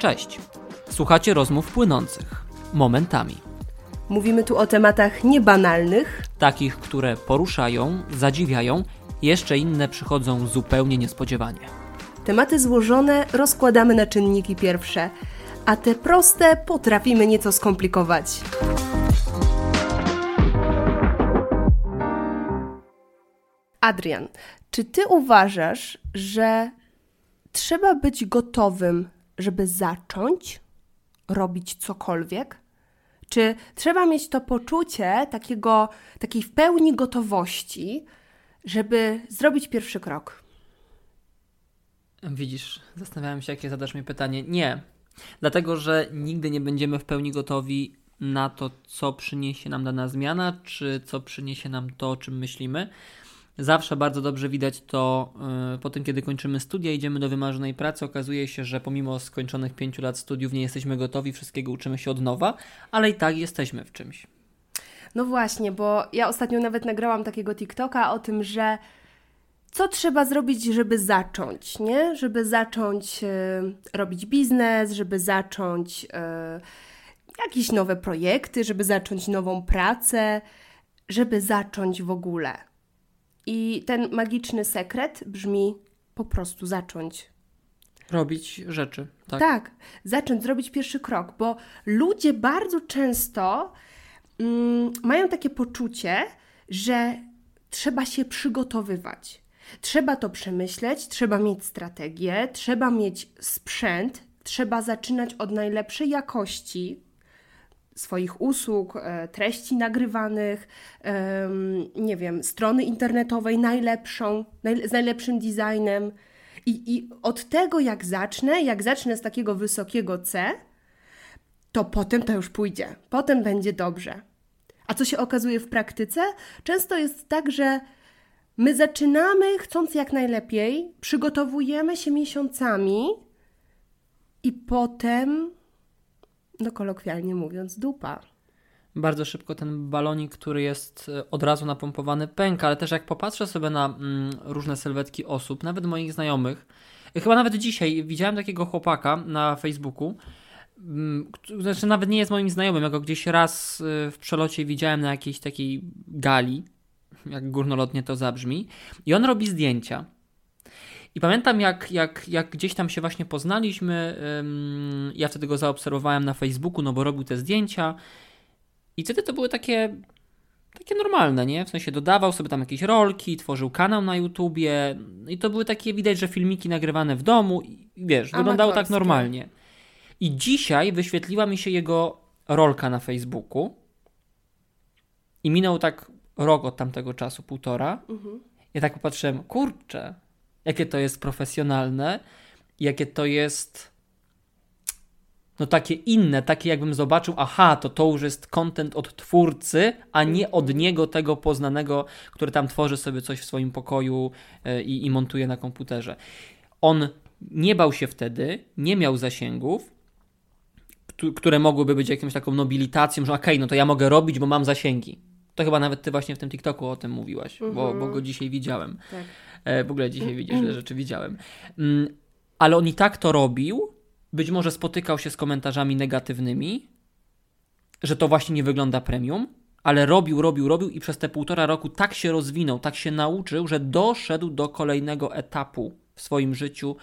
Cześć. Słuchacie rozmów płynących momentami. Mówimy tu o tematach niebanalnych, Takich, które poruszają, zadziwiają, jeszcze inne przychodzą zupełnie niespodziewanie. tematy złożone rozkładamy na czynniki pierwsze, a te proste potrafimy nieco skomplikować. Adrian, czy ty uważasz, że trzeba być gotowym, żeby zacząć robić cokolwiek? Czy trzeba mieć to poczucie takiego, takiej w pełni gotowości, żeby zrobić pierwszy krok? Widzisz, zastanawiałem się, jakie zadasz mi pytanie. Nie, dlatego że nigdy nie będziemy w pełni gotowi na to, co przyniesie nam dana zmiana, czy co przyniesie nam to, o czym myślimy. Zawsze bardzo dobrze widać to yy, po tym, kiedy kończymy studia, idziemy do wymarzonej pracy. Okazuje się, że pomimo skończonych pięciu lat studiów nie jesteśmy gotowi, wszystkiego uczymy się od nowa, ale i tak jesteśmy w czymś. No właśnie, bo ja ostatnio nawet nagrałam takiego TikToka o tym, że co trzeba zrobić, żeby zacząć, nie? Żeby zacząć e, robić biznes, żeby zacząć e, jakieś nowe projekty, żeby zacząć nową pracę, żeby zacząć w ogóle. I ten magiczny sekret brzmi po prostu zacząć. Robić rzeczy, tak? Tak, zacząć zrobić pierwszy krok, bo ludzie bardzo często mm, mają takie poczucie, że trzeba się przygotowywać. Trzeba to przemyśleć, trzeba mieć strategię, trzeba mieć sprzęt, trzeba zaczynać od najlepszej jakości swoich usług, e, treści nagrywanych, nie wiem, strony internetowej najlepszą, naj, z najlepszym designem. I, I od tego, jak zacznę, jak zacznę z takiego wysokiego C, to potem to już pójdzie. Potem będzie dobrze. A co się okazuje w praktyce? Często jest tak, że my zaczynamy chcąc jak najlepiej, przygotowujemy się miesiącami i potem, no kolokwialnie mówiąc, dupa. bardzo szybko ten balonik, który jest e, od razu napompowany, pęka, ale też jak popatrzę sobie na mm, różne sylwetki osób, nawet moich znajomych, e, chyba nawet dzisiaj widziałem takiego chłopaka na Facebooku, mm, znaczy nawet nie jest moim znajomym, ja go gdzieś raz e, w przelocie widziałem na jakiejś takiej gali, jak górnolotnie to zabrzmi, i on robi zdjęcia. I pamiętam, jak, jak, jak gdzieś tam się właśnie poznaliśmy, ja wtedy go zaobserwowałem na Facebooku, no bo robił te zdjęcia, i wtedy to były takie, takie normalne, nie? W sensie dodawał sobie tam jakieś rolki, tworzył kanał na YouTubie i to były takie, widać, że filmiki nagrywane w domu i wiesz, wyglądało tak normalnie. I dzisiaj wyświetliła mi się jego rolka na Facebooku i minął tak rok od tamtego czasu, półtora. Ja tak popatrzyłem, kurczę, jakie to jest profesjonalne, jakie to jest no takie inne, takie jakbym zobaczył, aha, to to już jest content od twórcy, a nie od niego tego poznanego, który tam tworzy sobie coś w swoim pokoju e, i, i montuje na komputerze. On nie bał się wtedy, nie miał zasięgów, któ- które mogłyby być jakąś taką nobilitacją, że okej, no to ja mogę robić, bo mam zasięgi. To chyba nawet ty właśnie w tym TikToku o tym mówiłaś, bo, bo go dzisiaj widziałem. Tak. E, w ogóle dzisiaj widzisz, ile rzeczy widziałem. Mm, ale on i tak to robił. Być może spotykał się z komentarzami negatywnymi, że to właśnie nie wygląda premium, ale robił, robił, robił i przez te półtora roku tak się rozwinął, tak się nauczył, że doszedł do kolejnego etapu w swoim życiu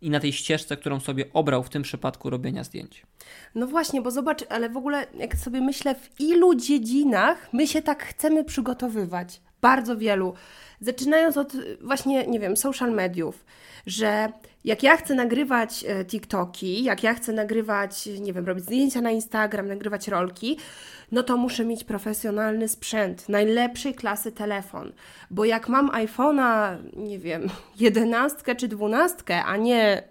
i na tej ścieżce, którą sobie obrał w tym przypadku robienia zdjęć. No właśnie, bo zobacz, ale w ogóle jak sobie myślę, w ilu dziedzinach my się tak chcemy przygotowywać? Bardzo wielu. Zaczynając od właśnie, nie wiem, social mediów, że jak ja chcę nagrywać e, TikToki, jak ja chcę nagrywać, nie wiem, robić zdjęcia na Instagram, nagrywać rolki, no to muszę mieć profesjonalny sprzęt, najlepszej klasy telefon. Bo jak mam iPhone'a, nie wiem, 11 czy 12, a nie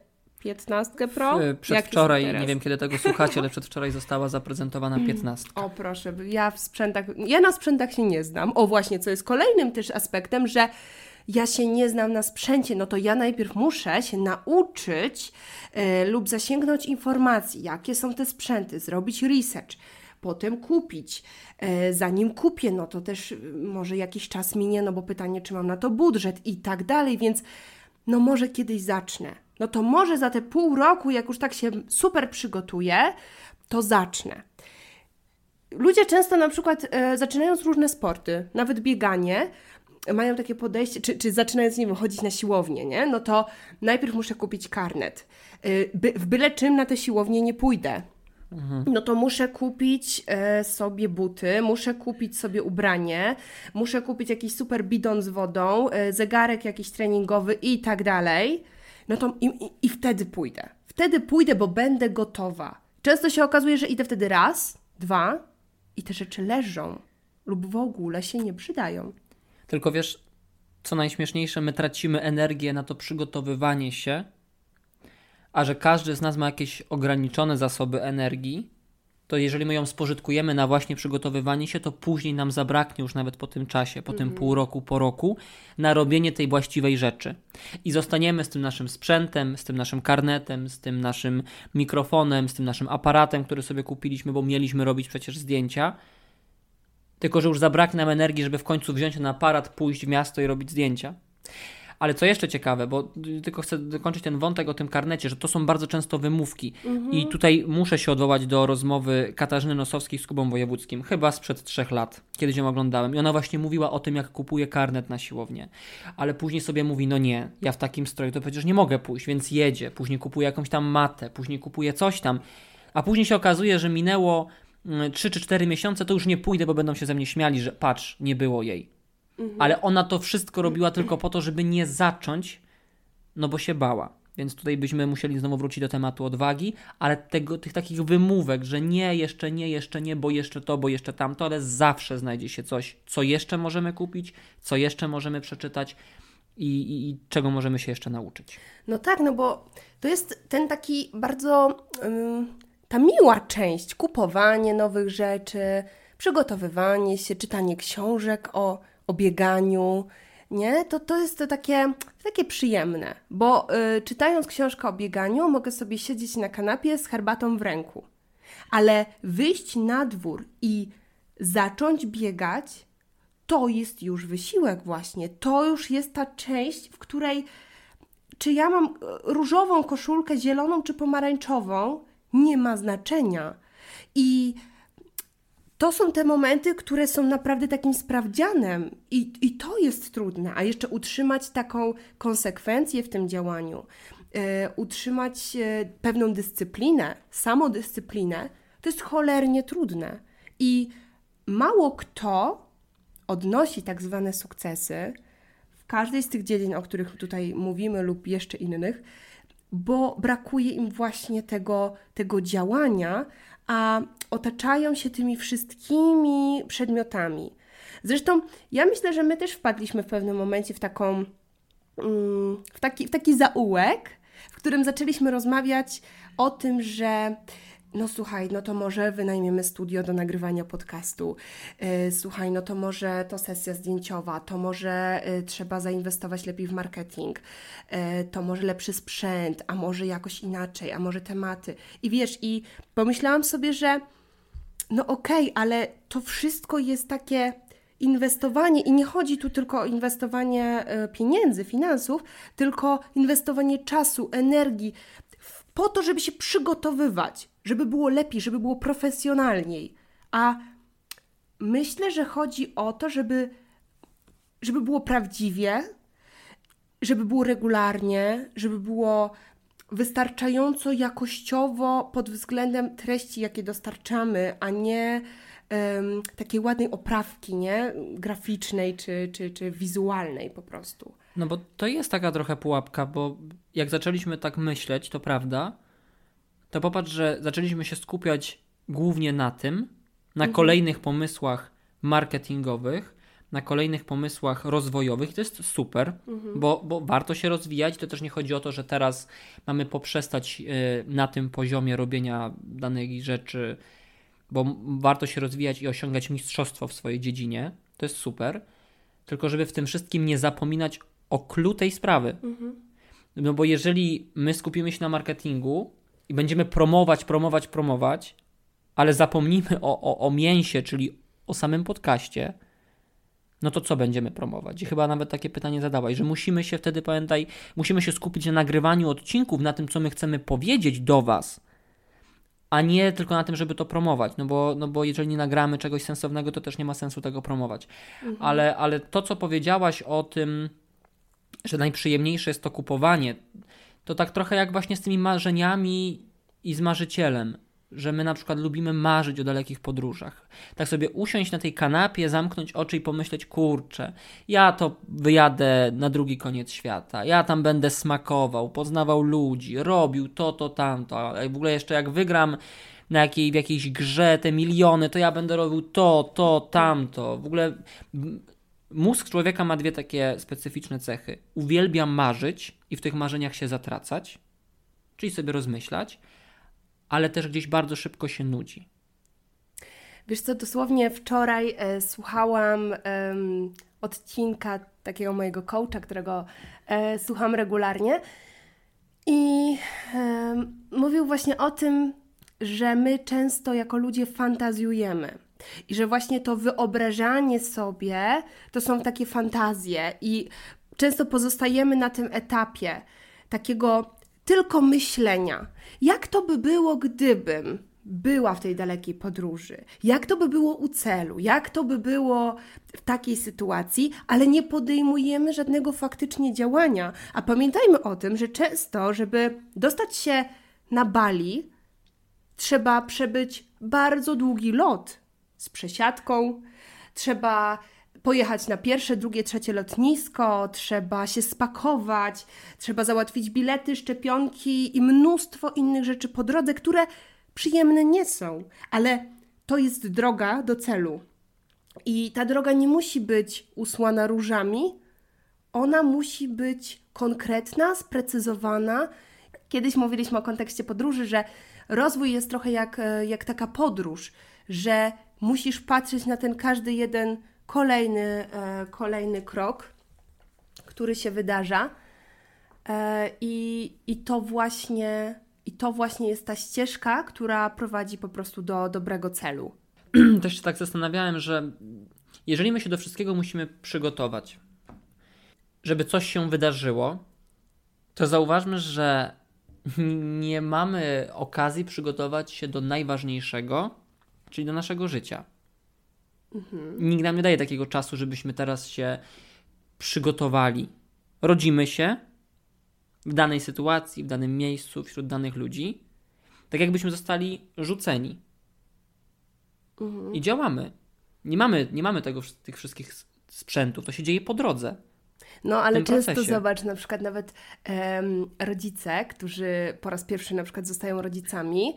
15 Pro, E, Przedwczoraj, nie wiem kiedy tego słuchacie, ale przedwczoraj została zaprezentowana 15. O proszę, ja w sprzętach, ja na sprzętach się nie znam. O właśnie, co jest kolejnym też aspektem, że ja się nie znam na sprzęcie, no to ja najpierw muszę się nauczyć e, lub zasięgnąć informacji, jakie są te sprzęty, zrobić research, potem kupić. E, zanim kupię, no to też y, może jakiś czas minie, no bo pytanie, czy mam na to budżet i tak dalej, więc no może kiedyś zacznę. No to może za te pół roku, jak już tak się super przygotuję, to zacznę. Ludzie często na przykład e, zaczynając różne sporty, nawet bieganie, mają takie podejście, czy, czy zaczynając, nie wiem, chodzić na siłownię, nie? No to najpierw muszę kupić karnet. Y, by, w byle czym na tę siłownię nie pójdę. Mhm. No to muszę kupić e, sobie buty, muszę kupić sobie ubranie, muszę kupić jakiś super bidon z wodą, e, zegarek jakiś treningowy i tak dalej. No to i, i, i wtedy pójdę. Wtedy pójdę, bo będę gotowa. Często się okazuje, że idę wtedy raz, dwa i te rzeczy leżą lub w ogóle się nie przydają. Tylko wiesz, co najśmieszniejsze, my tracimy energię na to przygotowywanie się, a że każdy z nas ma jakieś ograniczone zasoby energii, to jeżeli my ją spożytkujemy na właśnie przygotowywanie się, to później nam zabraknie już nawet po tym czasie, po tym mhm. pół roku, po roku, na robienie tej właściwej rzeczy. I zostaniemy z tym naszym sprzętem, z tym naszym karnetem, z tym naszym mikrofonem, z tym naszym aparatem, który sobie kupiliśmy, bo mieliśmy robić przecież zdjęcia tylko że już zabraknie nam energii, żeby w końcu wziąć ten aparat, pójść w miasto i robić zdjęcia. Ale co jeszcze ciekawe, bo tylko chcę dokończyć ten wątek o tym karnecie, że to są bardzo często wymówki. Mhm. I tutaj muszę się odwołać do rozmowy Katarzyny Nosowskiej z Kubą Wojewódzkim, chyba sprzed trzech lat, kiedyś ją oglądałem. I ona właśnie mówiła o tym, jak kupuje karnet na siłownię. Ale później sobie mówi, no nie, ja w takim stroju to przecież nie mogę pójść, więc jedzie. Później kupuje jakąś tam matę, później kupuje coś tam. A później się okazuje, że minęło 3 czy 4 miesiące, to już nie pójdę, bo będą się ze mnie śmiali, że patrz, nie było jej. Mhm. Ale ona to wszystko robiła tylko po to, żeby nie zacząć, no bo się bała. Więc tutaj byśmy musieli znowu wrócić do tematu odwagi, ale tego, tych takich wymówek, że nie, jeszcze nie, jeszcze nie, bo jeszcze to, bo jeszcze tamto, ale zawsze znajdzie się coś, co jeszcze możemy kupić, co jeszcze możemy przeczytać i, i, i czego możemy się jeszcze nauczyć. No tak, no bo to jest ten taki bardzo. Ta miła część, kupowanie nowych rzeczy, przygotowywanie się, czytanie książek o, o bieganiu, nie? To, to jest to takie, takie przyjemne, bo y, czytając książkę o bieganiu, mogę sobie siedzieć na kanapie z herbatą w ręku. Ale wyjść na dwór i zacząć biegać, to jest już wysiłek, właśnie. To już jest ta część, w której czy ja mam y, różową koszulkę, zieloną czy pomarańczową, nie ma znaczenia. I to są te momenty, które są naprawdę takim sprawdzianem, i, i to jest trudne, a jeszcze utrzymać taką konsekwencję w tym działaniu, e, utrzymać e, pewną dyscyplinę, samodyscyplinę, to jest cholernie trudne. I mało kto odnosi tak zwane sukcesy w każdej z tych dziedzin, o których tutaj mówimy, lub jeszcze innych, bo brakuje im właśnie tego, tego działania, a otaczają się tymi wszystkimi przedmiotami. Zresztą ja myślę, że my też wpadliśmy w pewnym momencie w taką mm, w taki, w taki zaułek, w którym zaczęliśmy rozmawiać o tym, że no słuchaj, no to może wynajmiemy studio do nagrywania podcastu. E, słuchaj, no to może to sesja zdjęciowa, to może e, trzeba zainwestować lepiej w marketing, e, to może lepszy sprzęt, a może jakoś inaczej, a może tematy. I wiesz, i pomyślałam sobie, że no okej, okay, ale to wszystko jest takie inwestowanie i nie chodzi tu tylko o inwestowanie pieniędzy, finansów, tylko inwestowanie czasu, energii po to, żeby się przygotowywać żeby było lepiej, żeby było profesjonalniej. A myślę, że chodzi o to, żeby, żeby było prawdziwie, żeby było regularnie, żeby było wystarczająco jakościowo pod względem treści, jakie dostarczamy, a nie um, takiej ładnej oprawki, nie? Graficznej czy, czy, czy wizualnej po prostu. No bo to jest taka trochę pułapka, bo jak zaczęliśmy tak myśleć, to prawda, to popatrz, że zaczęliśmy się skupiać głównie na tym, na mhm. kolejnych pomysłach marketingowych, na kolejnych pomysłach rozwojowych i to jest super, mhm. bo, bo warto się rozwijać. To też nie chodzi o to, że teraz mamy poprzestać y, na tym poziomie robienia danej rzeczy, bo warto się rozwijać i osiągać mistrzostwo w swojej dziedzinie. To jest super. Tylko żeby w tym wszystkim nie zapominać o klucz tej sprawy. Mhm. No bo jeżeli my skupimy się na marketingu, i będziemy promować, promować, promować, ale zapomnimy o, o, o mięsie, czyli o samym podcaście, no to co będziemy promować? I chyba nawet takie pytanie zadałaś, że musimy się wtedy, pamiętaj, musimy się skupić na nagrywaniu odcinków, na tym, co my chcemy powiedzieć do Was, a nie tylko na tym, żeby to promować, no bo, no bo jeżeli nie nagramy czegoś sensownego, to też nie ma sensu tego promować. Mhm. Ale, ale to, co powiedziałaś o tym, że najprzyjemniejsze jest to kupowanie, to tak trochę jak właśnie z tymi marzeniami i z marzycielem że my na przykład lubimy marzyć o dalekich podróżach. Tak sobie usiąść na tej kanapie, zamknąć oczy i pomyśleć, kurczę, ja to wyjadę na drugi koniec świata, ja tam będę smakował, poznawał ludzi, robił to, to, tamto, w ogóle jeszcze jak wygram na jakiej, w jakiejś grze te miliony, to ja będę robił to, to, tamto. W ogóle mózg człowieka ma dwie takie specyficzne cechy. Uwielbia marzyć i w tych marzeniach się zatracać, czyli sobie rozmyślać, ale też gdzieś bardzo szybko się nudzi. Wiesz co, dosłownie wczoraj e, słuchałam odcinka takiego mojego coacha, którego e, słucham regularnie i mówił właśnie o tym, że my często jako ludzie fantazjujemy. I że właśnie to wyobrażanie sobie to są takie fantazje, i często pozostajemy na tym etapie takiego tylko myślenia. Jak to by było, gdybym była w tej dalekiej podróży? Jak to by było u celu? Jak to by było w takiej sytuacji? Ale nie podejmujemy żadnego faktycznie działania. A pamiętajmy o tym, że często, żeby dostać się na Bali, trzeba przebyć bardzo długi lot z przesiadką, trzeba pojechać na pierwsze, drugie, trzecie lotnisko, trzeba się spakować, trzeba załatwić bilety, szczepionki i mnóstwo innych rzeczy po drodze, które przyjemne nie są, ale to jest droga do celu. I ta droga nie musi być usłana różami, ona musi być konkretna, sprecyzowana. Kiedyś mówiliśmy o kontekście podróży, że rozwój jest trochę jak, e, jak taka podróż, że musisz patrzeć na ten każdy jeden kolejny, e, kolejny krok, który się wydarza. E, I, I to właśnie i to właśnie jest ta ścieżka, która prowadzi po prostu do dobrego celu. Też się tak zastanawiałem, że jeżeli my się do wszystkiego musimy przygotować, żeby coś się wydarzyło, to zauważmy, że nie mamy okazji przygotować się do najważniejszego, czyli do naszego życia. Mhm. Nikt nam nie daje takiego czasu, żebyśmy teraz się przygotowali. Rodzimy się w danej sytuacji, w danym miejscu, wśród danych ludzi, tak jakbyśmy zostali rzuceni. Mhm. I działamy. Nie mamy, nie mamy tego, tych wszystkich sprzętów, to się dzieje po drodze. No, ale często procesie. zobacz, na przykład nawet rodzice, którzy po raz pierwszy na przykład zostają rodzicami,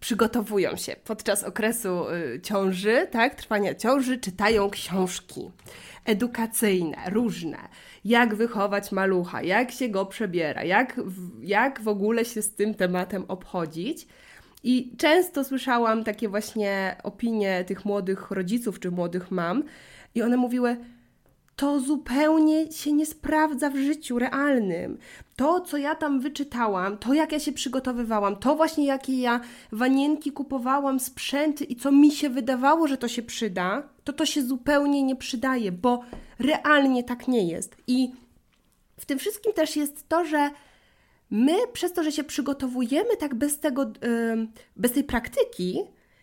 przygotowują się podczas okresu y, ciąży, tak, trwania ciąży, czytają książki edukacyjne, różne. Jak wychować malucha, jak się go przebiera, jak, jak w ogóle się z tym tematem obchodzić. I często słyszałam takie właśnie opinie tych młodych rodziców czy młodych mam, i one mówiły: to zupełnie się nie sprawdza w życiu realnym. To, co ja tam wyczytałam, to jak ja się przygotowywałam, to właśnie jakie ja wanienki kupowałam, sprzęty i co mi się wydawało, że to się przyda, to to się zupełnie nie przydaje, bo realnie tak nie jest. I w tym wszystkim też jest to, że my przez to, że się przygotowujemy tak bez tego, bez tej praktyki,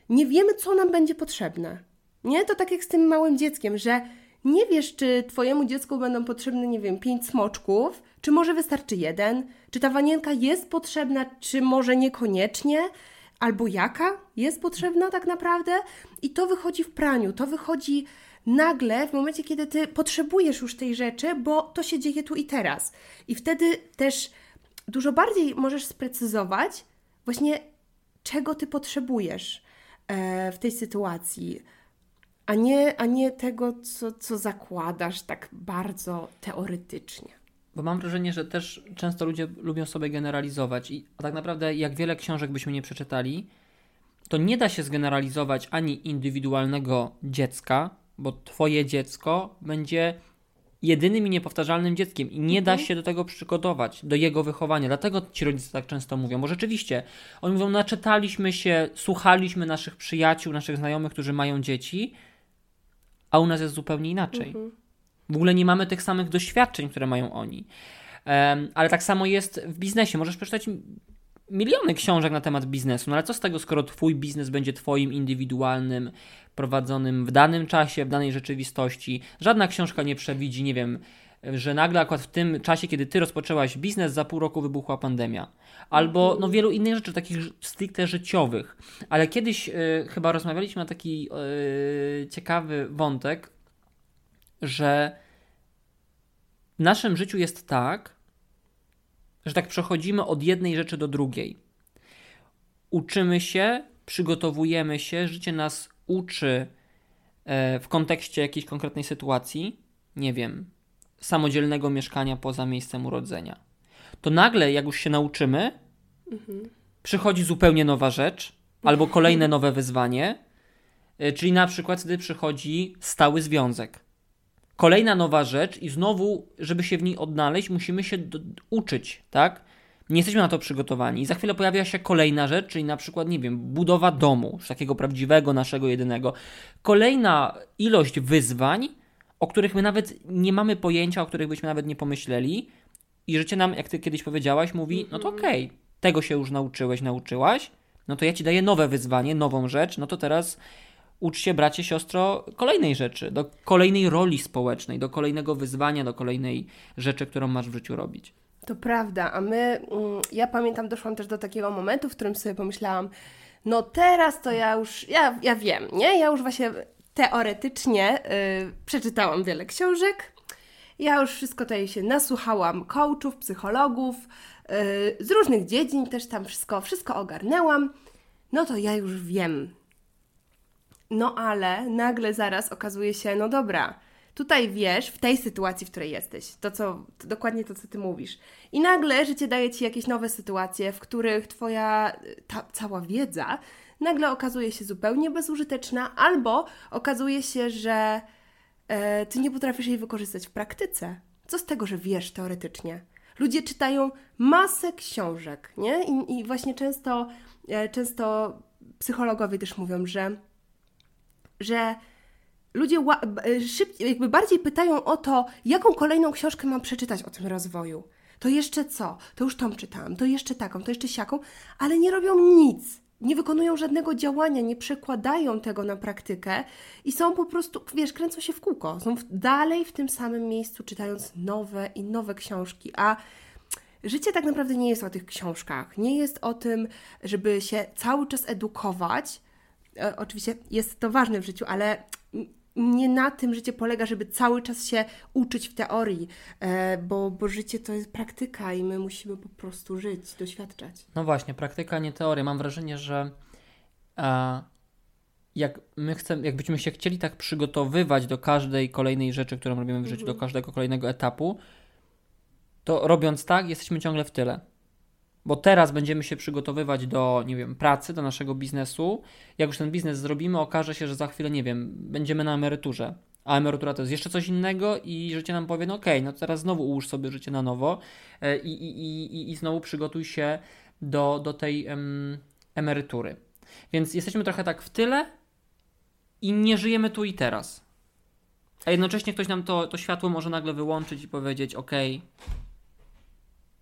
nie wiemy, co nam będzie potrzebne. Nie? To tak jak z tym małym dzieckiem, że nie wiesz, czy Twojemu dziecku będą potrzebne, nie wiem, pięć smoczków, czy może wystarczy jeden, czy ta wanienka jest potrzebna, czy może niekoniecznie, albo jaka jest potrzebna tak naprawdę. I to wychodzi w praniu, to wychodzi nagle w momencie, kiedy Ty potrzebujesz już tej rzeczy, bo to się dzieje tu i teraz. I wtedy też dużo bardziej możesz sprecyzować właśnie, czego Ty potrzebujesz e, w tej sytuacji a nie, a nie tego, co, co zakładasz tak bardzo teoretycznie. Bo mam wrażenie, że też często ludzie lubią sobie generalizować i tak naprawdę jak wiele książek byśmy nie przeczytali, to nie da się zgeneralizować ani indywidualnego dziecka, bo twoje dziecko będzie jedynym i niepowtarzalnym dzieckiem i nie mhm. da się do tego przygotować, do jego wychowania. Dlatego ci rodzice tak często mówią, bo rzeczywiście oni mówią, naczytaliśmy się, słuchaliśmy naszych przyjaciół, naszych znajomych, którzy mają dzieci, a u nas jest zupełnie inaczej. W ogóle nie mamy tych samych doświadczeń, które mają oni. Um, ale tak samo jest w biznesie. Możesz przeczytać miliony książek na temat biznesu, no ale co z tego, skoro twój biznes będzie twoim indywidualnym, prowadzonym w danym czasie, w danej rzeczywistości. Żadna książka nie przewidzi, nie wiem, że nagle akurat w tym czasie, kiedy ty rozpoczęłaś biznes, za pół roku wybuchła pandemia. Albo no wielu innych rzeczy, takich stricte życiowych. Ale kiedyś y, chyba rozmawialiśmy na taki y, ciekawy wątek, że w naszym życiu jest tak, że tak przechodzimy od jednej rzeczy do drugiej. Uczymy się, przygotowujemy się, życie nas uczy e, w kontekście jakiejś konkretnej sytuacji, nie wiem, samodzielnego mieszkania poza miejscem urodzenia. To nagle, jak już się nauczymy, mhm. przychodzi zupełnie nowa rzecz albo kolejne nowe wyzwanie, e, czyli na przykład wtedy przychodzi stały związek kolejna nowa rzecz i znowu, żeby się w niej odnaleźć, musimy się do, uczyć, tak? Nie jesteśmy na to przygotowani. I za chwilę pojawia się kolejna rzecz, czyli na przykład, nie wiem, budowa domu, takiego prawdziwego, naszego jedynego. Kolejna ilość wyzwań, o których my nawet nie mamy pojęcia, o których byśmy nawet nie pomyśleli. I życie nam, jak ty kiedyś powiedziałaś, mówi: no to mhm. okej, okay, tego się już nauczyłeś, nauczyłaś, no to ja ci daję nowe wyzwanie, nową rzecz, no to teraz ucz się, bracie, siostro, kolejnej rzeczy, do kolejnej roli społecznej, do kolejnego wyzwania, do kolejnej rzeczy, którą masz w życiu robić. To prawda, a my, mm, ja pamiętam, doszłam też do takiego momentu, w którym sobie pomyślałam, no teraz to ja już, ja, ja wiem, nie? Ja już właśnie teoretycznie yy, przeczytałam wiele książek, ja już wszystko tutaj się nasłuchałam coachów, psychologów, yy, z różnych dziedzin też tam wszystko, wszystko ogarnęłam, no to ja już wiem, no ale nagle zaraz okazuje się, no dobra, tutaj wiesz, w tej sytuacji, w której jesteś, to co, to dokładnie to, co ty mówisz. I nagle życie daje ci jakieś nowe sytuacje, w których twoja ta, cała wiedza nagle okazuje się zupełnie bezużyteczna, albo okazuje się, że e, ty nie potrafisz jej wykorzystać w praktyce. Co z tego, że wiesz teoretycznie? Ludzie czytają masę książek, nie? I, i właśnie często, e, często psychologowie też mówią, że że ludzie e, szybciej, jakby bardziej pytają o to, jaką kolejną książkę mam przeczytać o tym rozwoju. To jeszcze co? To już tą czytałam, to jeszcze taką, to jeszcze siaką, ale nie robią nic. Nie wykonują żadnego działania, nie przekładają tego na praktykę i są po prostu, wiesz, kręcą się w kółko. Są dalej w tym samym miejscu, czytając nowe i nowe książki. A życie tak naprawdę nie jest o tych książkach. Nie jest o tym, żeby się cały czas edukować, E, oczywiście jest to ważne w życiu, ale nie na tym życie polega, żeby cały czas się uczyć w teorii, e, bo, bo życie to jest praktyka i my musimy po prostu żyć, doświadczać. No właśnie, praktyka, nie teoria. Mam wrażenie, że a, jak my chcemy, jakbyśmy się chcieli tak przygotowywać do każdej kolejnej rzeczy, którą robimy w życiu, mhm. do każdego kolejnego etapu, to robiąc tak, jesteśmy ciągle w tyle bo teraz będziemy się przygotowywać do, nie wiem, pracy, do naszego biznesu. Jak już ten biznes zrobimy, okaże się, że za chwilę, nie wiem, będziemy na emeryturze. A emerytura to jest jeszcze coś innego i życie nam powie, no no teraz znowu ułóż sobie życie na nowo e, i, i, i, i znowu przygotuj się do, do tej em, emerytury. Więc jesteśmy trochę tak w tyle i nie żyjemy tu i teraz. A jednocześnie ktoś nam to, to światło może nagle wyłączyć i powiedzieć, ok.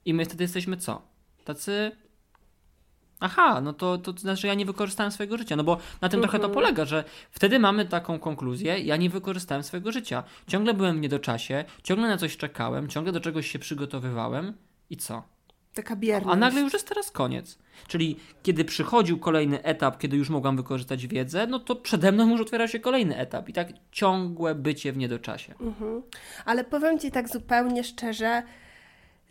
I my wtedy jesteśmy co? Tacy aha, no to, to znaczy ja nie wykorzystałem swojego życia. No bo na tym trochę to mhm. polega, że wtedy mamy taką konkluzję, ja nie wykorzystałem swojego życia. Ciągle byłem w niedoczasie, ciągle na coś czekałem, ciągle do czegoś się przygotowywałem i co? Taka bierność. A nagle już jest teraz koniec. Czyli kiedy przychodził kolejny etap, kiedy już mogłam wykorzystać wiedzę, no to przede mną już otwierał się kolejny etap. I tak ciągłe bycie w niedoczasie. Mhm. Ale powiem Ci tak zupełnie szczerze,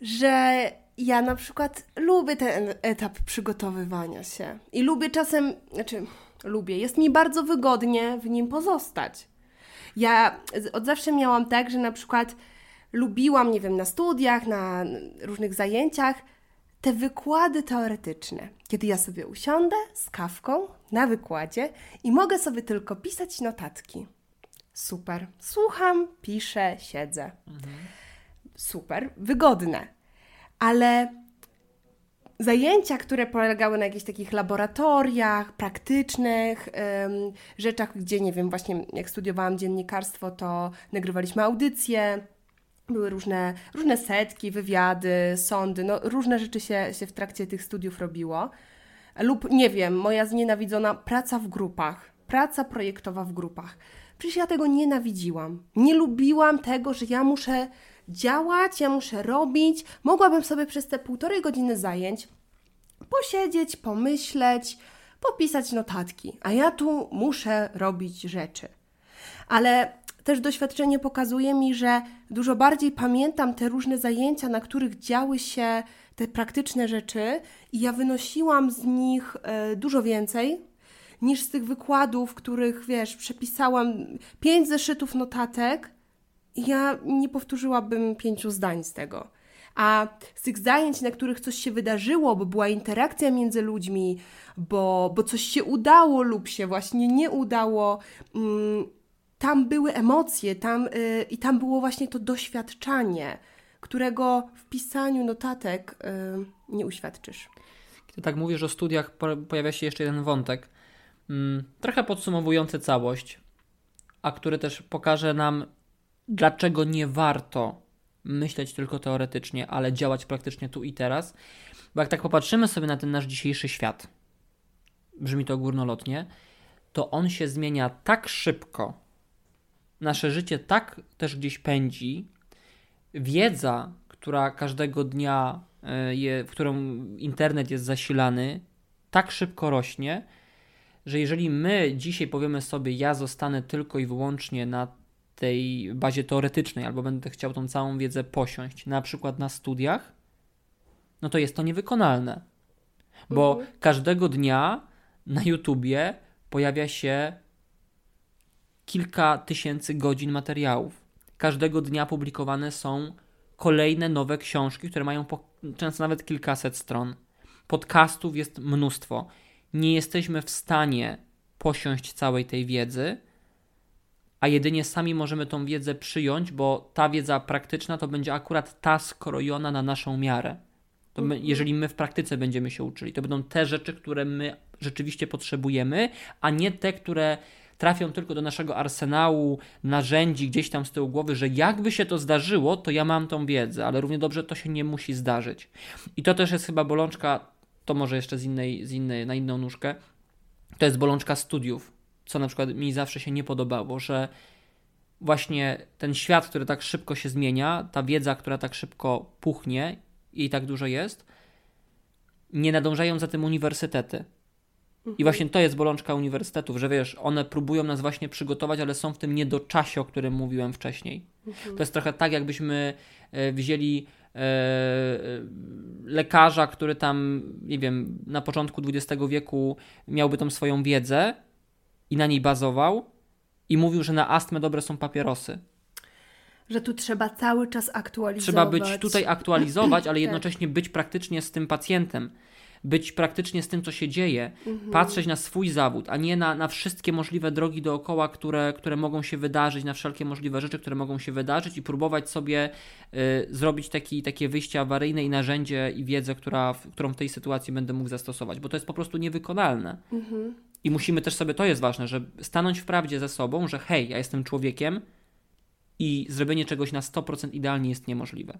że ja na przykład lubię ten etap przygotowywania się i lubię czasem, znaczy lubię, jest mi bardzo wygodnie w nim pozostać. Ja od zawsze miałam tak, że na przykład lubiłam, nie wiem, na studiach, na różnych zajęciach te wykłady teoretyczne, kiedy ja sobie usiądę z kawką na wykładzie i mogę sobie tylko pisać notatki. Super. Słucham, piszę, siedzę. Mhm. Super, wygodne ale zajęcia, które polegały na jakichś takich laboratoriach praktycznych, rzeczach, gdzie nie wiem, właśnie jak studiowałam dziennikarstwo, to nagrywaliśmy audycje, były różne, różne setki, wywiady, sądy, no różne rzeczy się, się w trakcie tych studiów robiło. Lub nie wiem, moja znienawidzona praca w grupach, praca projektowa w grupach. Przecież ja tego nienawidziłam. Nie lubiłam tego, że ja muszę działać, ja muszę robić. Mogłabym sobie przez te półtorej godziny zajęć posiedzieć, pomyśleć, popisać notatki, a ja tu muszę robić rzeczy. Ale też doświadczenie pokazuje mi, że dużo bardziej pamiętam te różne zajęcia, na których działy się te praktyczne rzeczy, i ja wynosiłam z nich e, dużo więcej niż z tych wykładów, których wiesz, przepisałam pięć zeszytów notatek ja nie powtórzyłabym pięciu zdań z tego. A z tych zajęć, na których coś się wydarzyło, bo była interakcja między ludźmi, bo, bo coś się udało lub się właśnie nie udało, mm, tam były emocje, tam, yy, i tam było właśnie to doświadczanie, którego w pisaniu notatek yy, nie uświadczysz. Kiedy tak mówisz o studiach, pojawia się jeszcze jeden wątek, mm, trochę podsumowujący całość, a który też pokaże nam, dlaczego nie warto myśleć tylko teoretycznie, ale działać praktycznie tu i teraz. Bo jak tak popatrzymy sobie na ten nasz dzisiejszy świat, brzmi to górnolotnie, to on się zmienia tak szybko, nasze życie tak też gdzieś pędzi, wiedza, która każdego dnia, e, je, w którą internet jest zasilany, tak szybko rośnie, że jeżeli my dzisiaj powiemy sobie, ja zostanę tylko i wyłącznie na tej bazie teoretycznej, albo będę chciał tą całą wiedzę posiąść, na przykład na studiach, no to jest to niewykonalne. Bo mhm. każdego dnia na YouTubie pojawia się kilka tysięcy godzin materiałów. Każdego dnia publikowane są kolejne nowe książki, które mają po, często nawet kilkaset stron. Podcastów jest mnóstwo. Nie jesteśmy w stanie posiąść całej tej wiedzy, a jedynie sami możemy tą wiedzę przyjąć, bo ta wiedza praktyczna to będzie akurat ta skrojona na naszą miarę. My, mhm. jeżeli my w praktyce będziemy się uczyli, to będą te rzeczy, które my rzeczywiście potrzebujemy, a nie te, które trafią tylko do naszego arsenału narzędzi gdzieś tam z tyłu głowy, że jakby się to zdarzyło, to ja mam tą wiedzę, ale równie dobrze to się nie musi zdarzyć. I to też jest chyba bolączka, to może jeszcze z innej, z innej, na inną nóżkę, to jest bolączka studiów, co na przykład mi zawsze się nie podobało, że właśnie ten świat, który tak szybko się zmienia, ta wiedza, która tak szybko puchnie i tak dużo jest, nie nadążają za tym uniwersytety. I mhm. właśnie to jest bolączka uniwersytetów, że wiesz, one próbują nas właśnie przygotować, ale są w tym niedoczasie, o którym mówiłem wcześniej. Mhm. To jest trochę tak, jakbyśmy e, wzięli e, lekarza, który tam, nie wiem, na początku XX wieku miałby tą swoją wiedzę i na niej bazował i mówił, że na astmę dobre są papierosy. Że tu trzeba cały czas aktualizować. Trzeba być tutaj aktualizować, ale tak. jednocześnie być praktycznie z tym pacjentem być praktycznie z tym, co się dzieje, mhm. patrzeć na swój zawód, a nie na, na wszystkie możliwe drogi dookoła, które, które mogą się wydarzyć, na wszelkie możliwe rzeczy, które mogą się wydarzyć i próbować sobie y, zrobić taki, takie wyjście awaryjne i narzędzie i wiedzę, która, którą w tej sytuacji będę mógł zastosować, bo to jest po prostu niewykonalne. Mhm. I musimy też sobie, to jest ważne, że stanąć w prawdzie ze sobą, że hej, ja jestem człowiekiem i zrobienie czegoś na 100% idealnie jest niemożliwe.